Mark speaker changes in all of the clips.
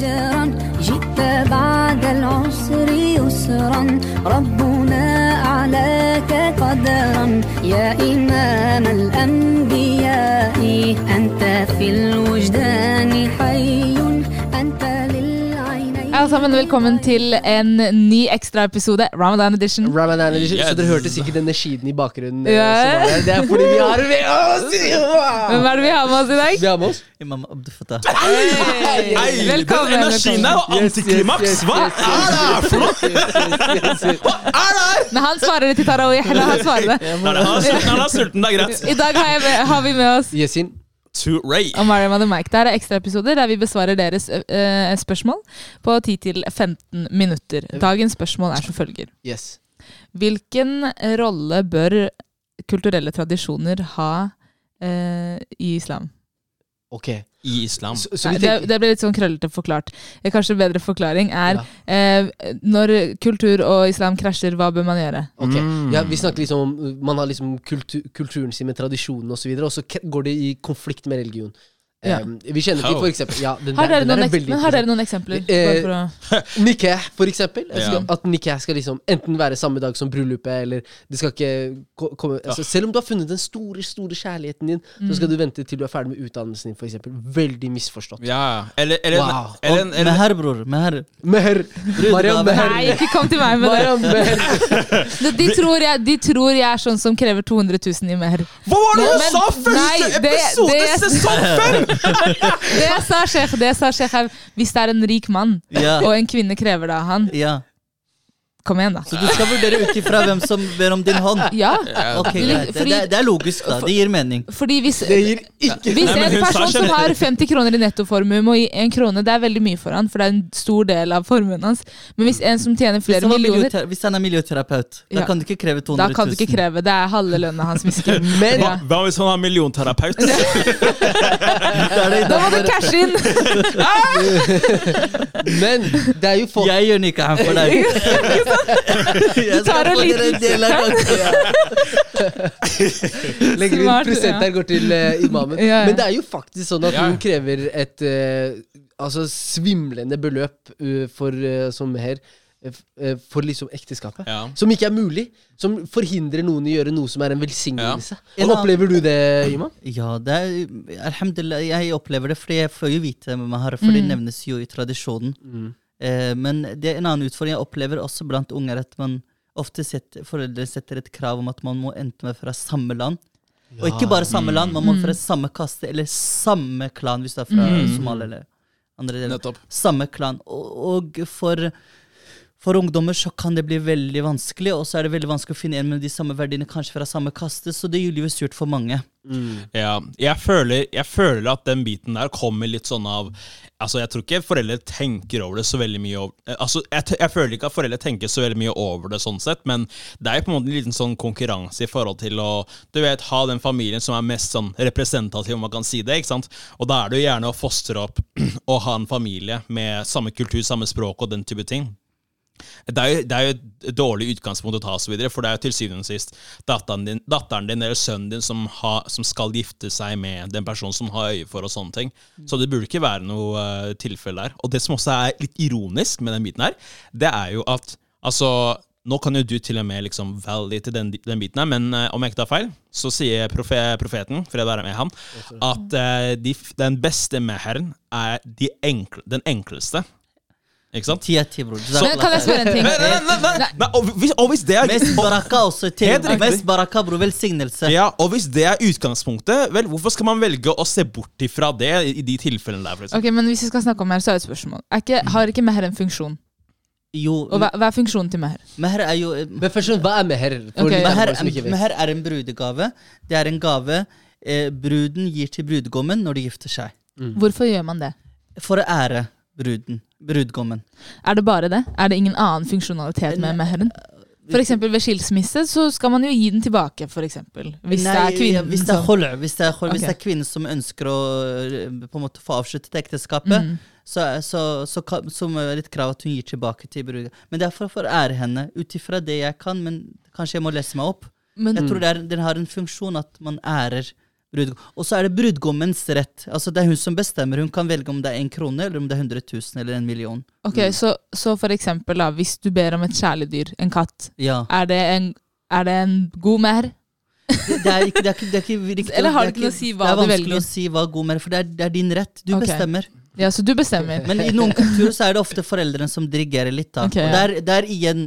Speaker 1: أجرا جئت بعد العسر يسرا. ربنا أعلاك قدرا. يا إمام الأنبياء أنت في الوجدان حي. أنت للعينين
Speaker 2: Alle sammen, velkommen til en ny ekstraepisode, Ramadan edition.
Speaker 3: Ramadan Edition,
Speaker 4: Yes.
Speaker 3: Så dere hørte sikkert energien i bakgrunnen. Yeah.
Speaker 2: Ja.
Speaker 3: som var der. Det er fordi vi har med oss
Speaker 2: Hvem er det vi har med oss i dag?
Speaker 3: Vi har med oss
Speaker 5: Imam Abdul Fattah.
Speaker 2: Hey,
Speaker 4: Velkommen. den
Speaker 2: velkommen.
Speaker 4: energien der jo antiklimaks! Hva er det her for noe?
Speaker 2: Men han svarer det til Tarawih. Eller han svarer det.
Speaker 4: Han er sulten, han er sulten, det er greit.
Speaker 2: I dag har, jeg med, har vi med oss
Speaker 3: Yesin.
Speaker 4: To Ray.
Speaker 2: og Mariam og the Mike. Dette er ekstraepisoder der vi besvarer deres uh, spørsmål på 10-15 minutter. Dagens spørsmål er som følger.
Speaker 3: Yes.
Speaker 2: Hvilken rolle bør kulturelle tradisjoner ha uh, i islam?
Speaker 3: Ok.
Speaker 4: I islam.
Speaker 3: Så, så
Speaker 2: Nei, det, det ble litt sånn krøllete forklart. Kanskje bedre forklaring er eh, når kultur og islam krasjer, hva bør man gjøre?
Speaker 3: Ok,
Speaker 4: Mm.
Speaker 3: ja, Vi snakker liksom om Man har liksom kultur, kulturen sin med tradisjonen osv., og, så videre, og så går det i konflikt med religion.
Speaker 2: Ja.
Speaker 3: Um, vi kjenner til for eksempel ja, den
Speaker 2: Har dere,
Speaker 3: den der
Speaker 2: noen, men har dere noen eksempler?
Speaker 3: Eh,
Speaker 2: Bare for
Speaker 3: eksempel. Skal,
Speaker 4: Ja.
Speaker 3: At Nikkei skal liksom enten være samme dag som bryllupet, eller det skal ikke komme altså, Selv om du har funnet den store, store kjærligheten din, så skal du vente til du er ferdig med utdannelsen din, eksempel. Veldig misforstått.
Speaker 4: Ja, eller Eller,
Speaker 3: Wow.
Speaker 4: eller,
Speaker 5: eller,
Speaker 4: eller,
Speaker 5: Meher, bror. Meher.
Speaker 3: Meher! Mariam Meher.
Speaker 2: Nei, ikke kom til meg med det.
Speaker 3: Mariam
Speaker 2: De, tror jeg, de tror jeg er sånn som krever 200 000 i mer.
Speaker 4: Hva var det du sa første episode, sesong fem?!
Speaker 2: Det sa, sjef, det sa, sjef hvis det er en rik mann, og en kvinne krever det av han,
Speaker 5: ja.
Speaker 2: Kom igjen, da.
Speaker 5: Så du skal vurdere ut ifra hvem som ber om din hånd?
Speaker 2: Ja,
Speaker 5: Okay. Det, det, det er logisk, da. Det gir mening.
Speaker 2: fordi hvis
Speaker 3: Det gir ikke
Speaker 2: Hvis en person som har 50 kroner i nettoformue må gi en krone, det er veldig mye for han, for det er en stor del av formuen hans. Men hvis en som tjener flere
Speaker 5: hvis
Speaker 2: millioner,
Speaker 5: miljøter- hvis han er miljøterapeut,
Speaker 2: Ja.
Speaker 5: da kan du ikke kreve 200 000.
Speaker 2: da kan du ikke kreve. Det er halve lønna hans.
Speaker 3: Men
Speaker 2: Ja.
Speaker 4: Hva hvis han er millionterapeut?
Speaker 5: Da
Speaker 2: Da må du cashe inn!
Speaker 3: Men det er jo folk
Speaker 5: Jeg gjør nikahen for deg. Jeg
Speaker 2: tar en liten-
Speaker 3: legger inn prosent her, går til uh, imamen.
Speaker 2: Ja, ja.
Speaker 3: Men det er jo faktisk sånn at
Speaker 4: Ja.
Speaker 3: noen krever et uh, altså svimlende beløp uh, for uh, som her for liksom ekteskapet.
Speaker 4: Ja.
Speaker 3: Som ikke er mulig. Som forhindrer noen i å gjøre noe som er en velsignelse.
Speaker 5: Ja.
Speaker 3: Opplever du det, Iman?
Speaker 5: Ja, det er Alhamdulillah, jeg opplever det fordi jeg får jo vite det med meg her, for det nevnes jo i tradisjonen. Eh, men det er en annen utfordring jeg opplever også blant unger, at man ofte setter, foreldre setter et krav om at man må enten være fra samme land. Og ikke bare samme land, man må fra samme kaste eller samme klan, hvis du er fra Somalia eller andre deler.
Speaker 4: Nettopp.
Speaker 5: Samme klan. Og, og for, for ungdommer så kan det bli veldig vanskelig, og så er det veldig vanskelig å finne en med de samme verdiene, kanskje fra samme kaste, så det gjør livet surt for mange.
Speaker 4: Ja, jeg føler, jeg føler at den biten der kommer litt sånn av Altså, Jeg tror ikke foreldre tenker over det så veldig mye over, eh, Altså, jeg, jeg føler ikke at foreldre tenker så veldig mye over det, sånn sett, men det er jo på en måte en liten sånn konkurranse i forhold til å du vet, ha den familien som er mest sånn representativ, om man kan si det. ikke sant? Og da er det jo gjerne å fostre opp og ha en familie med samme kultur, samme språk og den type ting. Det er, jo, det er jo et dårlig utgangspunkt å ta, og så videre, for det er jo til syvende og sist datteren din, datteren din eller sønnen din som, ha, som skal gifte seg med den personen som har øye for, og sånne ting. Så det burde ikke være noe uh, tilfelle der. Og det som også er litt ironisk med den biten her, det er jo at altså nå kan jo du til og med liksom validate den, den biten her, men uh, om jeg ikke tar feil, så sier profe, profeten, for jeg være med han, at uh, de, den beste meheren er de enkle, den enkleste. Ikke sant?
Speaker 5: Ti av ti, bror.
Speaker 2: Men kan jeg spørre en ting?
Speaker 4: Nei, nei, nei, nei, og, hvis, og hvis det er
Speaker 5: Mest baraka også til. Mest baraka, bror. Velsignelse.
Speaker 4: ja, og hvis det er utgangspunktet, vel, hvorfor skal man velge å se bort ifra det i de tilfellene der? For eksempel?
Speaker 2: Ok, men Hvis vi skal snakke om mer, så er det et spørsmål. Er ikke, har ikke meher en funksjon?
Speaker 5: Jo,
Speaker 2: Og hva, hva er funksjonen til meher?
Speaker 5: meher er jo
Speaker 3: Men først, hva er meher? Okay.
Speaker 5: Meher, meher er en brudegave. Det er en gave eh, bruden gir til brudgommen når de gifter seg.
Speaker 2: Hvorfor gjør man det?
Speaker 5: For å ære bruden. Brudgommen.
Speaker 2: Er det bare det? Er det ingen annen funksjonalitet med meheren? For eksempel ved skilsmisse så skal man jo gi den tilbake, for eksempel. Hvis det er kvinnen
Speaker 5: hvis det er
Speaker 2: som
Speaker 5: hvis det er, okay. hvis det er kvinnen som ønsker å eh, på en måte få avsluttet ekteskapet,
Speaker 2: Mm.
Speaker 5: så, så, så, så må det være et krav at hun gir tilbake til bruden. Men det er for, for å ære henne, ut ifra det jeg kan, men kanskje jeg må lese meg opp.
Speaker 2: Men
Speaker 5: Jeg tror er, den har en funksjon at man ærer. Og så er det brudgommens rett. Altså Det er hun som bestemmer. Hun kan velge om det er en krone, eller om det er 100 000 eller en million.
Speaker 2: Ok, så, så for eksempel, da, hvis du ber om et kjæledyr, en katt,
Speaker 5: Ja.
Speaker 2: er det en, er det en god mer?
Speaker 5: Det, det, er ikke, det, er ikke, det er ikke riktig
Speaker 2: Eller har
Speaker 5: det
Speaker 2: det ikke noe å si hva
Speaker 5: Det er vanskelig
Speaker 2: velger?
Speaker 5: å si hva god mer for det er, det er din rett. Du
Speaker 2: okay.
Speaker 5: bestemmer.
Speaker 2: Ja, så du bestemmer.
Speaker 5: Men i noen kulturer så er det ofte foreldrene som dirigerer litt. da
Speaker 2: Okay,
Speaker 5: Og
Speaker 2: ja.
Speaker 5: er, det er igjen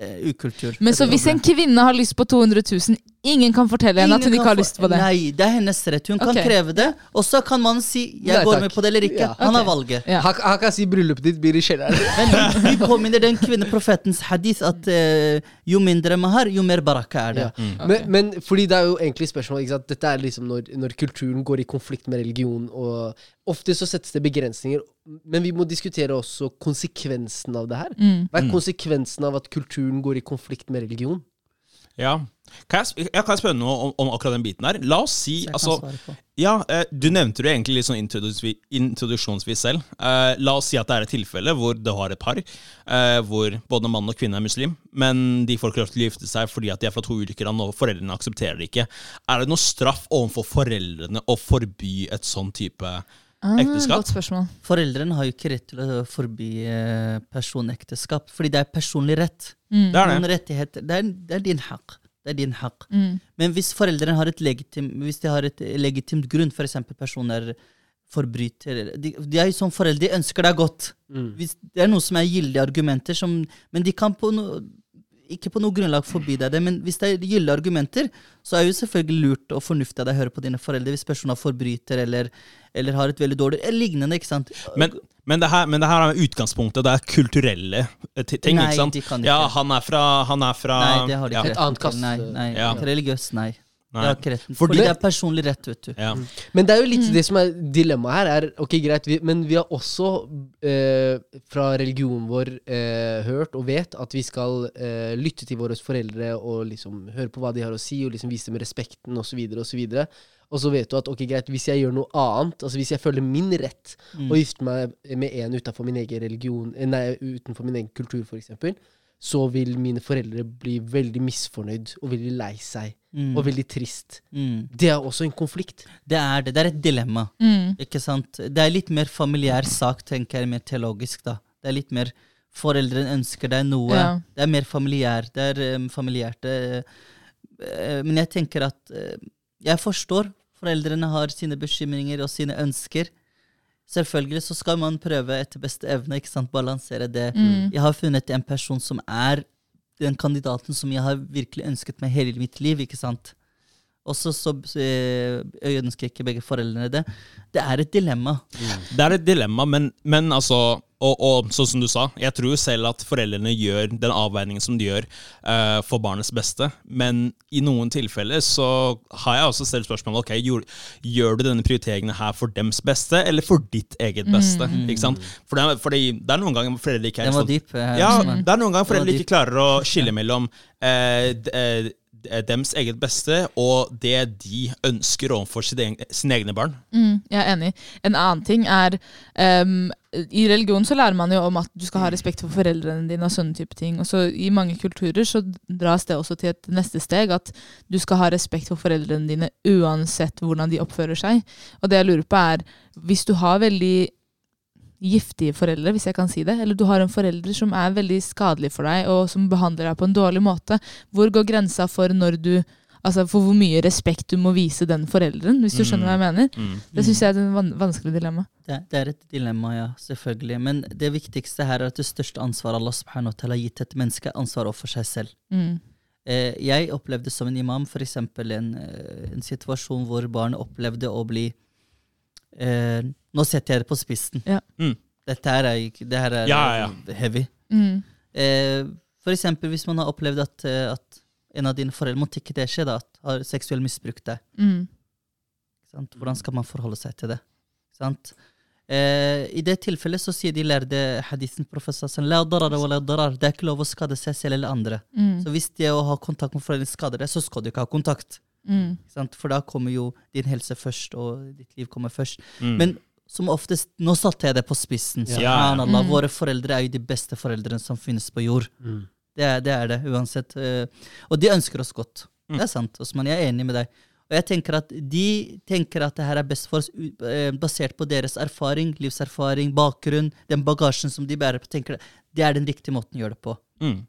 Speaker 5: eh, ukultur.
Speaker 2: Men så hvis en kvinne har lyst på 200 000, ingen kan fortelle henne at hun ikke har lyst på det?
Speaker 5: Nei, det er hennes rett. Hun kan kreve det, og så kan man si 'jeg
Speaker 3: Nei,
Speaker 5: går med på det eller ikke'.
Speaker 3: Ja.
Speaker 5: Han har valget.
Speaker 2: Ja.
Speaker 3: Han, han kan si bryllupet ditt blir i kjelleren.
Speaker 5: Men vi påminner den kvinneprofetens hadith at uh, jo mindre man har, jo mer baraka er det.
Speaker 3: Ja. Men, men fordi det er jo egentlig spørsmål ikke sant? Dette er liksom når, når kulturen går i konflikt med religion. Og ofte så settes det begrensninger, men vi må diskutere også konsekvensen av det her.
Speaker 2: Mm.
Speaker 3: Hva er konsekvensen av at kulturen går i konflikt med religion?
Speaker 4: Ja. Kan jeg, jeg kan spørre noe om, om akkurat den biten der? La oss si
Speaker 5: jeg
Speaker 4: altså. Ja, eh, Du nevnte det egentlig litt sånn introduksjonsvis, introduksjonsvis selv. Eh, la oss si at det er et tilfelle hvor det har et par, eh, hvor både mann og kvinne er muslim, men de får ikke lov til å gifte seg fordi at de er fra to ulike land, og foreldrene aksepterer det ikke. Er det noe straff overfor foreldrene å forby et sånn type
Speaker 2: Ah,
Speaker 4: Ekteskap?
Speaker 2: Godt spørsmål.
Speaker 5: Foreldrene har jo ikke rett til å forby personekteskap, fordi det er personlig rett.
Speaker 2: Mm.
Speaker 4: Det er
Speaker 5: Noen
Speaker 4: det.
Speaker 5: rettigheter. Det er, det er din haq. Det er din haq.
Speaker 2: Mm.
Speaker 5: Men hvis foreldrene har et legitim, hvis de har et legitimt grunn, f.eks. personer forbryter de, de er jo som foreldre, de ønsker deg godt. Hvis det er noe som er gyldige argumenter, som, men de kan på no, ikke på noe grunnlag forby deg det. Men hvis det er gyldige argumenter, så er det jo selvfølgelig lurt og fornuftig av deg å høre på dine foreldre hvis personen forbryter eller, eller har et veldig dårlig eller lignende. ikke sant?
Speaker 4: Men, men, det her, men det her er utgangspunktet. Det er kulturelle eh, ting.
Speaker 5: Nei,
Speaker 4: ikke sant?
Speaker 5: de kan ikke.
Speaker 4: Ja, han er fra, han er fra
Speaker 5: Nei, det har de
Speaker 4: ja.
Speaker 3: Et annet kast.
Speaker 5: Nei, nei,
Speaker 4: Ja.
Speaker 5: religiøst, nei.
Speaker 4: Nei.
Speaker 5: Ja, ikke retten.
Speaker 4: Fordi-
Speaker 5: Fordi det er personlig rett, vet du.
Speaker 4: Ja.
Speaker 3: Men det er jo litt det som er dilemmaet her. Er, ok, greit, vi, Men vi har også eh, fra religionen vår eh, hørt og vet at vi skal eh, lytte til våre foreldre og liksom høre på hva de har å si, og liksom vise dem respekten osv. osv. Og så vet du at ok, greit, hvis jeg gjør noe annet, altså hvis jeg følger min rett
Speaker 5: Mm.
Speaker 3: og gifter meg med en utenfor min egen religion, eh, nei, utenfor min egen kultur f.eks., så vil mine foreldre bli veldig misfornøyd og veldig lei seg
Speaker 5: Mm.
Speaker 3: og veldig trist.
Speaker 5: Mm.
Speaker 3: Det er også en konflikt.
Speaker 5: Det er det. Det er et dilemma.
Speaker 2: Mm.
Speaker 5: Ikke sant? Det er litt mer familiær sak, tenker jeg, mer teologisk, da. Det er litt mer Foreldrene ønsker deg noe.
Speaker 2: Ja.
Speaker 5: Det er mer familiær. Det er um, familiært. Det, eh, men jeg tenker at uh, Jeg forstår foreldrene har sine bekymringer og sine ønsker. Selvfølgelig så skal man prøve etter beste evne, ikke sant, balansere det.
Speaker 2: Mm.
Speaker 5: Jeg har funnet en person som er den kandidaten som jeg har virkelig ønsket meg hele mitt liv, ikke sant. Og så så, eh, ønsker ikke begge foreldrene det. Det er et dilemma.
Speaker 4: Det er et dilemma, men, men altså og, og sånn som du sa, jeg tror selv at foreldrene gjør den avveiningen som de gjør uh, for barnets beste. Men i noen tilfeller så har jeg også selv spørsmålet ok, gjør, gjør du denne prioriteringen her for dems beste, eller for ditt eget beste? Ikke sant? For det, for fordi det er noen ganger foreldre ikke er sånn-
Speaker 5: dyp. eh,
Speaker 4: Ja, det er noen ganger foreldre ikke klarer å skille mellom uh, d- eh, dems eget beste og det de ønsker overfor sine sine egne barn.
Speaker 2: Mm, jeg er enig. En annen ting er um, I religion så lærer man jo om at du skal ha respekt for foreldrene dine. og sånne type ting. Og så I mange kulturer så dras det også til et neste steg, at du skal ha respekt for foreldrene dine uansett hvordan de oppfører seg. Og det jeg lurer på er, hvis du har veldig giftige foreldre, hvis jeg kan si det, eller du har en forelder som er veldig skadelig for deg, og som behandler deg på en dårlig måte, hvor går grensa for når du Altså for hvor mye respekt du må vise den forelderen, hvis du skjønner hva jeg mener.
Speaker 4: Mm.
Speaker 2: Det syns jeg er et van vanskelig dilemma.
Speaker 5: Det, det er et dilemma, ja, selvfølgelig. Men det viktigste her er at det største ansvaret Allah subhanahu wa ta'ala har gitt et menneske, er ansvar overfor seg selv.
Speaker 2: Mm.
Speaker 5: Eh, jeg opplevde som en imam f.eks. En, eh, en situasjon hvor barnet opplevde å bli eh, Nå setter jeg det på spissen.
Speaker 2: Ja.
Speaker 4: Mm.
Speaker 5: Dette her er, ikke- det her er
Speaker 4: Ja, ja,
Speaker 5: heavy.
Speaker 2: Mm.
Speaker 5: Eh, for eksempel hvis man har opplevd at, eh, at en av dine foreldre måtte ikke det skje, da, at har seksuell misbrukt deg.
Speaker 2: Mm.
Speaker 5: Ikke Sant? Hvordan skal man forholde seg til det? Ikke Sant? Eh, I det tilfellet så sier de lærde hadithen professor sånn, «La darara wa la darar». Det er ikke lov å skade seg selv eller andre.
Speaker 2: Mm.
Speaker 5: Så hvis det å ha kontakt med foreldre skader deg, så skal du ikke ha kontakt.
Speaker 2: Mm.
Speaker 5: Sant? For da kommer jo din helse først, og ditt liv kommer først.
Speaker 4: Mm.
Speaker 5: Men som oftest Nå satte jeg det på spissen.
Speaker 3: Ja.
Speaker 5: Subhanallah.
Speaker 2: Mm.
Speaker 5: Våre foreldre er jo de beste foreldrene som finnes på jord. Det er det, er det uansett. eh, Og de ønsker oss godt.
Speaker 4: Mm.
Speaker 5: Det er sant. Osman, jeg er enig med deg. Og Og jeg tenker at de tenker at det her er best for oss eh, basert på deres erfaring, livserfaring, bakgrunn, den bagasjen som de bærer på. tenker Det er den riktige måten å gjøre det på.
Speaker 4: Mm.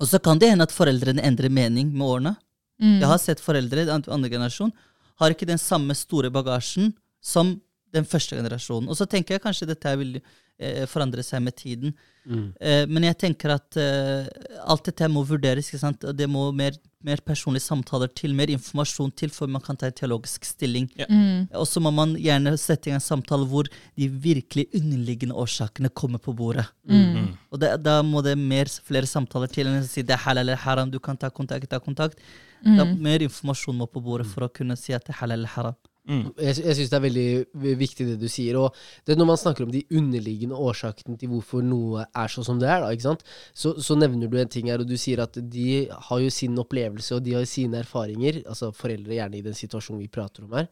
Speaker 5: Og så kan det hende at foreldrene endrer mening med årene.
Speaker 2: Mm.
Speaker 5: Jeg har sett foreldre i an- andre generasjon har ikke den samme store bagasjen som den første generasjonen. Og så tenker jeg kanskje dette er vil eh, forandre seg med tiden.
Speaker 3: Mm.
Speaker 5: Eh, men jeg tenker at eh, alt dette må vurderes. ikke sant? Det må mer, mer personlige samtaler til, mer informasjon til før man kan ta en teologisk stilling.
Speaker 2: Mm.
Speaker 5: Og så må man gjerne sette i gang en samtale hvor de virkelig underliggende årsakene kommer på bordet.
Speaker 2: Mm.
Speaker 5: Og det, da må det mer, flere samtaler til enn å si det er halal eller haram, du kan ta kontakt, ta kontakt. Da,
Speaker 2: Mm.
Speaker 5: mer informasjon må på bordet for å kunne si at det er halal eller haram.
Speaker 4: Mm.
Speaker 3: Jeg, jeg syns det er veldig viktig det du sier. Og det når man snakker om de underliggende årsakene til hvorfor noe er sånn som det er, da? Så, så nevner du en ting her, og du sier at de har jo sin opplevelse og de har sine erfaringer, altså foreldre gjerne i den situasjonen vi prater om her,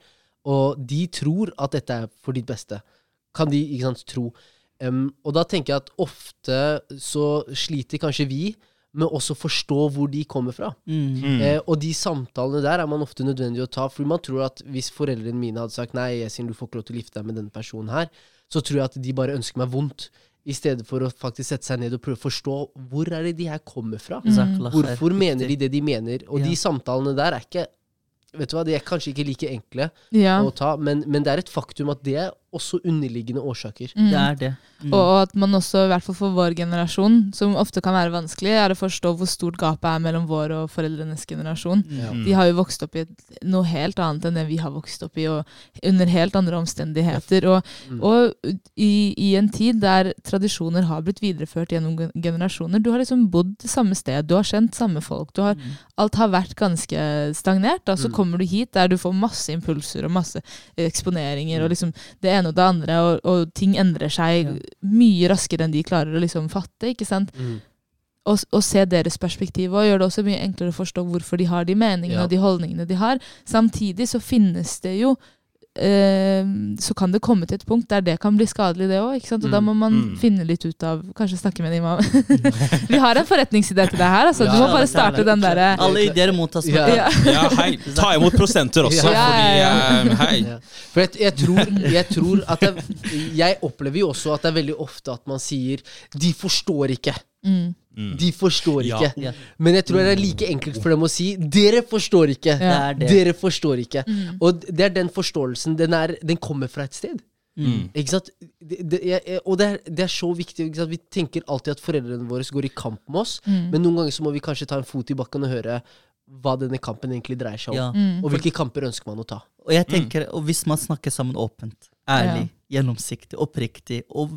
Speaker 3: og de tror at dette er for ditt beste. Kan de ikke sant, tro. Um, og da tenker jeg at ofte så sliter kanskje vi med også forstå hvor de kommer fra.
Speaker 5: Mm.
Speaker 4: Mm.
Speaker 3: Eh, og de samtalene der er man ofte nødvendig å ta, fordi man tror at hvis foreldrene mine hadde sagt nei, Yasin, du får ikke lov til å gifte deg med denne personen her, så tror jeg at de bare ønsker meg vondt, i stedet for å faktisk sette seg ned og prøve å forstå hvor er det de her kommer fra.
Speaker 5: Mm.
Speaker 3: Hvorfor mener de det de mener? Og
Speaker 5: Ja.
Speaker 3: de samtalene der er ikke Vet du hva, De er kanskje ikke like enkle
Speaker 2: Ja.
Speaker 3: å ta, men, men det er et faktum at det også underliggende årsaker.
Speaker 2: Mm.
Speaker 5: Det er det. Mm.
Speaker 2: Og, at man også, i hvert fall for vår generasjon, som ofte kan være vanskelig, er å forstå hvor stort gapet er mellom vår og foreldrenes generasjon.
Speaker 3: Ja.
Speaker 4: Mm.
Speaker 2: De har jo vokst opp i noe helt annet enn det vi har vokst opp i, og under helt andre omstendigheter. Og,
Speaker 3: Mm.
Speaker 2: og i, i en tid der tradisjoner har blitt videreført gjennom generasjoner. Du har liksom bodd samme sted, du har kjent samme folk. Du har, alt har vært ganske stagnert. Da. Så
Speaker 3: Mm.
Speaker 2: kommer du hit der du får masse impulser og masse eksponeringer, og liksom det ene og det andre, og, og ting endrer seg
Speaker 5: Ja.
Speaker 2: mye raskere enn de klarer å liksom fatte. ikke sant?
Speaker 3: Mm.
Speaker 2: og, og se deres perspektiv, og gjør det også mye enklere å forstå hvorfor de har de meningene
Speaker 3: Ja.
Speaker 2: og de holdningene de har. Samtidig så finnes det jo Så kan det komme til et punkt der det kan bli skadelig, det òg. Og da
Speaker 3: Mm.
Speaker 2: må man
Speaker 4: Mm.
Speaker 2: finne litt ut av Kanskje snakke med en imam. Vi har en forretningsidé til deg her. Altså. Du må bare starte den derre
Speaker 5: Alle ideer mottas
Speaker 3: Ja.
Speaker 2: ja.
Speaker 4: Ja, hei. Ta imot prosenter også,
Speaker 3: Ja,
Speaker 2: ja,
Speaker 4: fordi
Speaker 2: ja.
Speaker 4: eh, Hei.
Speaker 3: Ja. For jeg, jeg, tror, jeg tror at jeg, Jeg opplever jo også at det er veldig ofte at man sier 'de forstår ikke'.
Speaker 2: Mm.
Speaker 4: Mm.
Speaker 3: De forstår ikke.
Speaker 5: Ja.
Speaker 3: Men jeg tror det er like enkelt for dem å si 'dere forstår ikke'.
Speaker 5: Det er det.
Speaker 3: Dere forstår ikke.
Speaker 2: Mm.
Speaker 3: Og det er den forståelsen. Den, er, den kommer fra et sted.
Speaker 4: Mm.
Speaker 3: Ikke sant? Det, det, jeg, jeg, og det er, det er så viktig. Ikke sant? Vi tenker alltid at foreldrene våre går i kamp med oss,
Speaker 2: Mm.
Speaker 3: men noen ganger så må vi kanskje ta en fot i bakken og høre hva denne kampen egentlig dreier seg om.
Speaker 5: Ja.
Speaker 2: Mm.
Speaker 3: Og hvilke kamper ønsker man å ta.
Speaker 5: Og jeg tenker, og hvis man snakker sammen åpent, ærlig, gjennomsiktig, oppriktig, og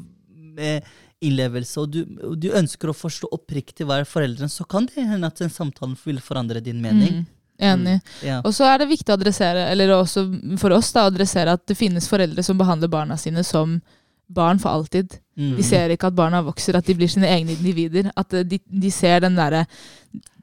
Speaker 5: med innlevelse, og du, du ønsker å forstå oppriktig hva er foreldrene, så kan det hende at den samtalen vil forandre din mening.
Speaker 2: Mm. Enig.
Speaker 5: Ja.
Speaker 2: Og så er det viktig å adressere, eller også for oss da, å adressere at det finnes foreldre som behandler barna sine som barn for alltid.
Speaker 5: Mm.
Speaker 2: De ser ikke at barna vokser, at de blir sine egne individer. At eh, de, de ser den derre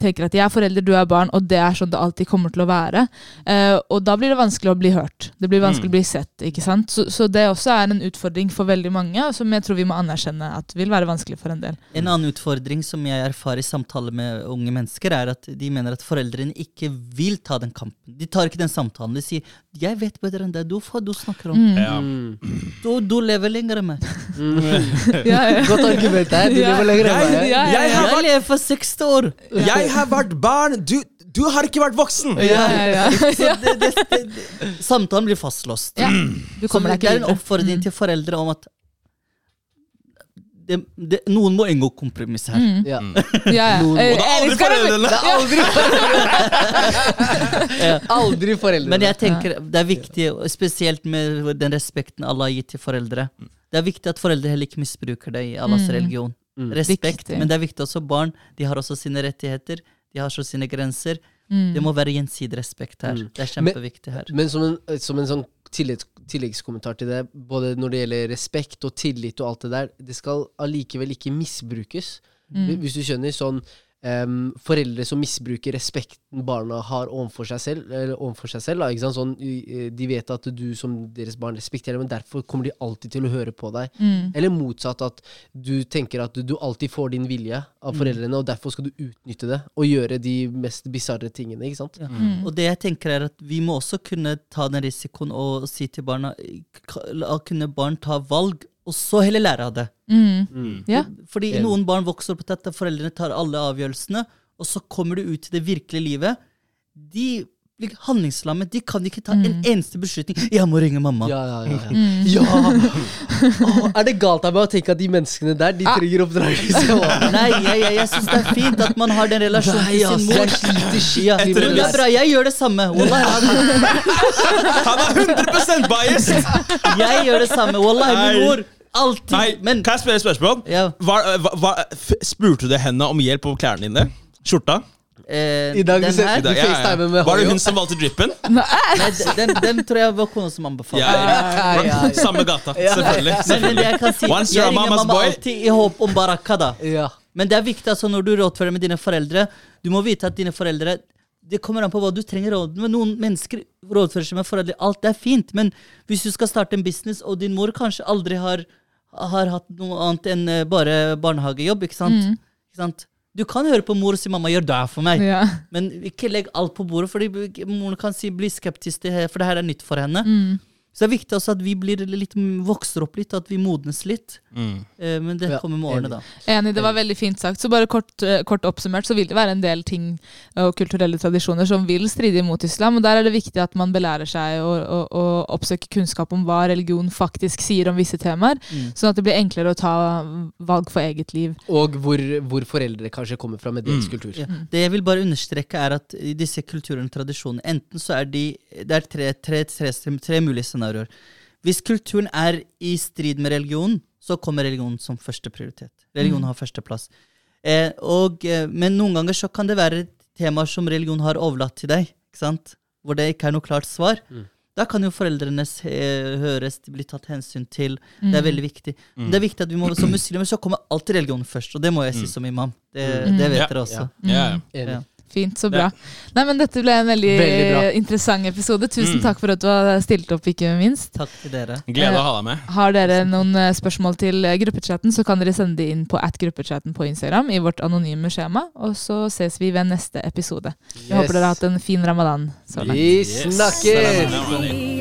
Speaker 2: Tenker at jeg er forelder, du er barn, og det er sånn det alltid kommer til å være. Eh, og da blir det vanskelig å bli hørt. Det blir vanskelig
Speaker 4: Mm.
Speaker 2: å bli sett. ikke sant? Så, så det også er en utfordring for veldig mange, som jeg tror vi må anerkjenne at vil være vanskelig for en del.
Speaker 5: En annen utfordring som jeg erfarer i samtaler med unge mennesker, er at de mener at foreldrene ikke vil ta den kampen. De tar ikke den samtalen. De sier 'jeg vet bedre enn deg, du får du snakker om'.
Speaker 2: Mm.
Speaker 4: Ja.
Speaker 3: Mm.
Speaker 5: Du, du lever lenger enn meg.
Speaker 2: Ja, ja.
Speaker 3: Godt argument her. Du lever lenger enn
Speaker 4: Jeg-
Speaker 3: meg.
Speaker 2: Jeg, jeg,
Speaker 4: Jeg
Speaker 2: jeg,
Speaker 4: har
Speaker 5: Jeg
Speaker 4: vært,
Speaker 5: lever for 60 år!
Speaker 4: jeg har vært barn, du, du har ikke vært voksen!
Speaker 2: Ja, ja, ja.
Speaker 5: Det, det, det, samtalen blir fastlåst.
Speaker 2: Ja, Du kommer
Speaker 5: det,
Speaker 2: ikke
Speaker 5: det er en oppfordring
Speaker 2: Mm.
Speaker 5: til foreldre om at det, det, noen må inngå kompromiss her.
Speaker 2: Mm.
Speaker 3: Ja.
Speaker 2: Ja, ja.
Speaker 3: Noen-
Speaker 4: Og det er aldri foreldrene!
Speaker 3: Det er aldri foreldrene. Aldri foreldrene.
Speaker 5: Men jeg tenker det er viktig, spesielt med den respekten Allah har gitt til foreldre Det er viktig at foreldre heller ikke misbruker det i Allahs
Speaker 2: Mm.
Speaker 5: religion.
Speaker 3: Mm.
Speaker 5: Respekt,
Speaker 2: Viktig.
Speaker 5: men det er viktig også barn. De har også sine rettigheter. De har også sine grenser.
Speaker 2: Mm.
Speaker 5: Det må være gjensidig respekt her.
Speaker 3: Mm.
Speaker 5: Det er kjempeviktig her.
Speaker 3: Men som en, som en sånn tilleggs, tilleggskommentar til det, både når det gjelder respekt og tillit og alt det der, det skal allikevel ikke misbrukes.
Speaker 2: Mm.
Speaker 3: Hvis du skjønner sånn em, foreldre som misbruker respekten barna har overfor seg selv. Eller overfor seg selv da, ikke sant? Sånn, de vet at du som deres barn respekterer, men derfor kommer de alltid til å høre på deg.
Speaker 2: Mm.
Speaker 3: Eller motsatt, at du tenker at du, du alltid får din vilje av foreldrene, og derfor skal du utnytte det og gjøre de mest bisarre tingene. ikke sant?
Speaker 5: Ja.
Speaker 2: Mm.
Speaker 5: Og det jeg tenker er at vi må også kunne ta den risikoen og si til barna la kunne barn ta valg, og så heller lære av det.
Speaker 2: Mm. Ja.
Speaker 5: Fordi noen barn vokser opp til at foreldrene tar alle avgjørelsene, og så kommer du ut i det virkelige livet. De blir handlingslammet. De kan ikke ta en eneste beslutning. 'Jeg må ringe mamma'.
Speaker 3: Ja, ja, ja. ja.
Speaker 2: Mm.
Speaker 3: ja. Åh, er det galt av meg å tenke at de menneskene der, de trenger oppdragelse?
Speaker 5: Nei, jeg, jeg, jeg syns det er fint at man har den relasjonen
Speaker 3: Nei,
Speaker 5: til sin mor.
Speaker 3: jeg sliter
Speaker 5: Ja,
Speaker 3: skikkelig med
Speaker 5: det er. Jeg gjør det samme. Wallah,
Speaker 4: Han er 100% biased!
Speaker 5: jeg gjør det samme. Wallah, min
Speaker 4: Nei.
Speaker 5: mor. Alltid.
Speaker 4: Nei,
Speaker 5: Men
Speaker 4: kan jeg spørre et spørsmål?
Speaker 5: ja,
Speaker 4: Hva, hva, hva, f- spurte du henne om hjelp på klærne dine? Skjorta?
Speaker 5: eh,
Speaker 3: I dag
Speaker 5: den
Speaker 3: du ser-
Speaker 5: her
Speaker 3: Du facetimer med
Speaker 4: Var det hun som valgte drippen?
Speaker 5: Nei, den, den tror jeg var kona som anbefalte.
Speaker 4: Ja,
Speaker 3: ja, ja.
Speaker 4: Samme gata, selvfølgelig.
Speaker 5: Men, men jeg kan si
Speaker 4: Once
Speaker 5: Jeg ringer mamma
Speaker 4: boy.
Speaker 5: alltid i håp om baraka, da.
Speaker 3: Ja.
Speaker 5: Men det er viktig altså når du rådfører med dine foreldre. Du må vite at dine foreldre Det kommer an på hva du trenger råd med. Noen mennesker rådfører seg med foreldre. Alt er fint, men hvis du skal starte en business, og din mor kanskje aldri har, har hatt noe annet enn eh, bare barnehagejobb, ikke sant?
Speaker 2: Mm.
Speaker 5: Ikke sant? Du kan høre på mor og si 'mamma, gjør det for meg',
Speaker 2: Ja.
Speaker 5: men ikke legg alt på bordet, fordi moren kan si, bli skeptisk til for det her er nytt for henne.
Speaker 2: Mm.
Speaker 5: Så det er viktig også at vi blir litt, vokser opp litt, at vi modnes litt.
Speaker 4: Mm.
Speaker 5: Eh, Men det
Speaker 3: Ja,
Speaker 5: kommer med årene, da.
Speaker 2: Enig, det var veldig fint sagt. Så bare kort, eh, kort oppsummert så vil det være en del ting og kulturelle tradisjoner som vil stride imot islam. og Der er det viktig at man belærer seg å, å, å oppsøke kunnskap om hva religion faktisk sier om visse temaer,
Speaker 5: Mm.
Speaker 2: sånn at det blir enklere å ta valg for eget liv.
Speaker 3: Og hvor, hvor foreldre kanskje kommer fra med deres kultur.
Speaker 5: Ja. Det jeg vil bare understreke, er at i disse kulturene og tradisjonene Enten så er de Det er tre, tre, tre, tre mulige scenarioer. Hvis kulturen er i strid med religion, så kommer religionen som første prioritet. Religion har førsteplass. Eh, og, eh, men noen ganger så kan det være temaer som religion har overlatt til deg, ikke sant? hvor det ikke er noe klart svar. Da kan jo foreldrene høres, de blir tatt hensyn til. Det er veldig viktig. Mm. det er viktig at vi må, Som muslimer så kommer alltid religion først, og det må jeg si som imam. Det, det vet
Speaker 4: Ja.
Speaker 5: dere også.
Speaker 4: Ja, ja.
Speaker 3: Enig.
Speaker 5: Ja.
Speaker 2: Fint, så bra. Nei, men Dette ble en veldig,
Speaker 3: Veldig
Speaker 2: interessant episode. Tusen
Speaker 4: Mm.
Speaker 2: takk for at du har stilt opp, ikke minst.
Speaker 5: Takk til dere.
Speaker 4: Glede å ha deg med.
Speaker 2: Har dere noen eh, spørsmål til eh, gruppechatten, så kan dere sende det inn på at gruppechatten på Instagram i vårt anonyme skjema. Og så ses vi ved neste episode. Jeg håper dere har hatt en fin ramadan. Så langt.
Speaker 3: Vi
Speaker 4: Yes.
Speaker 3: snakkes!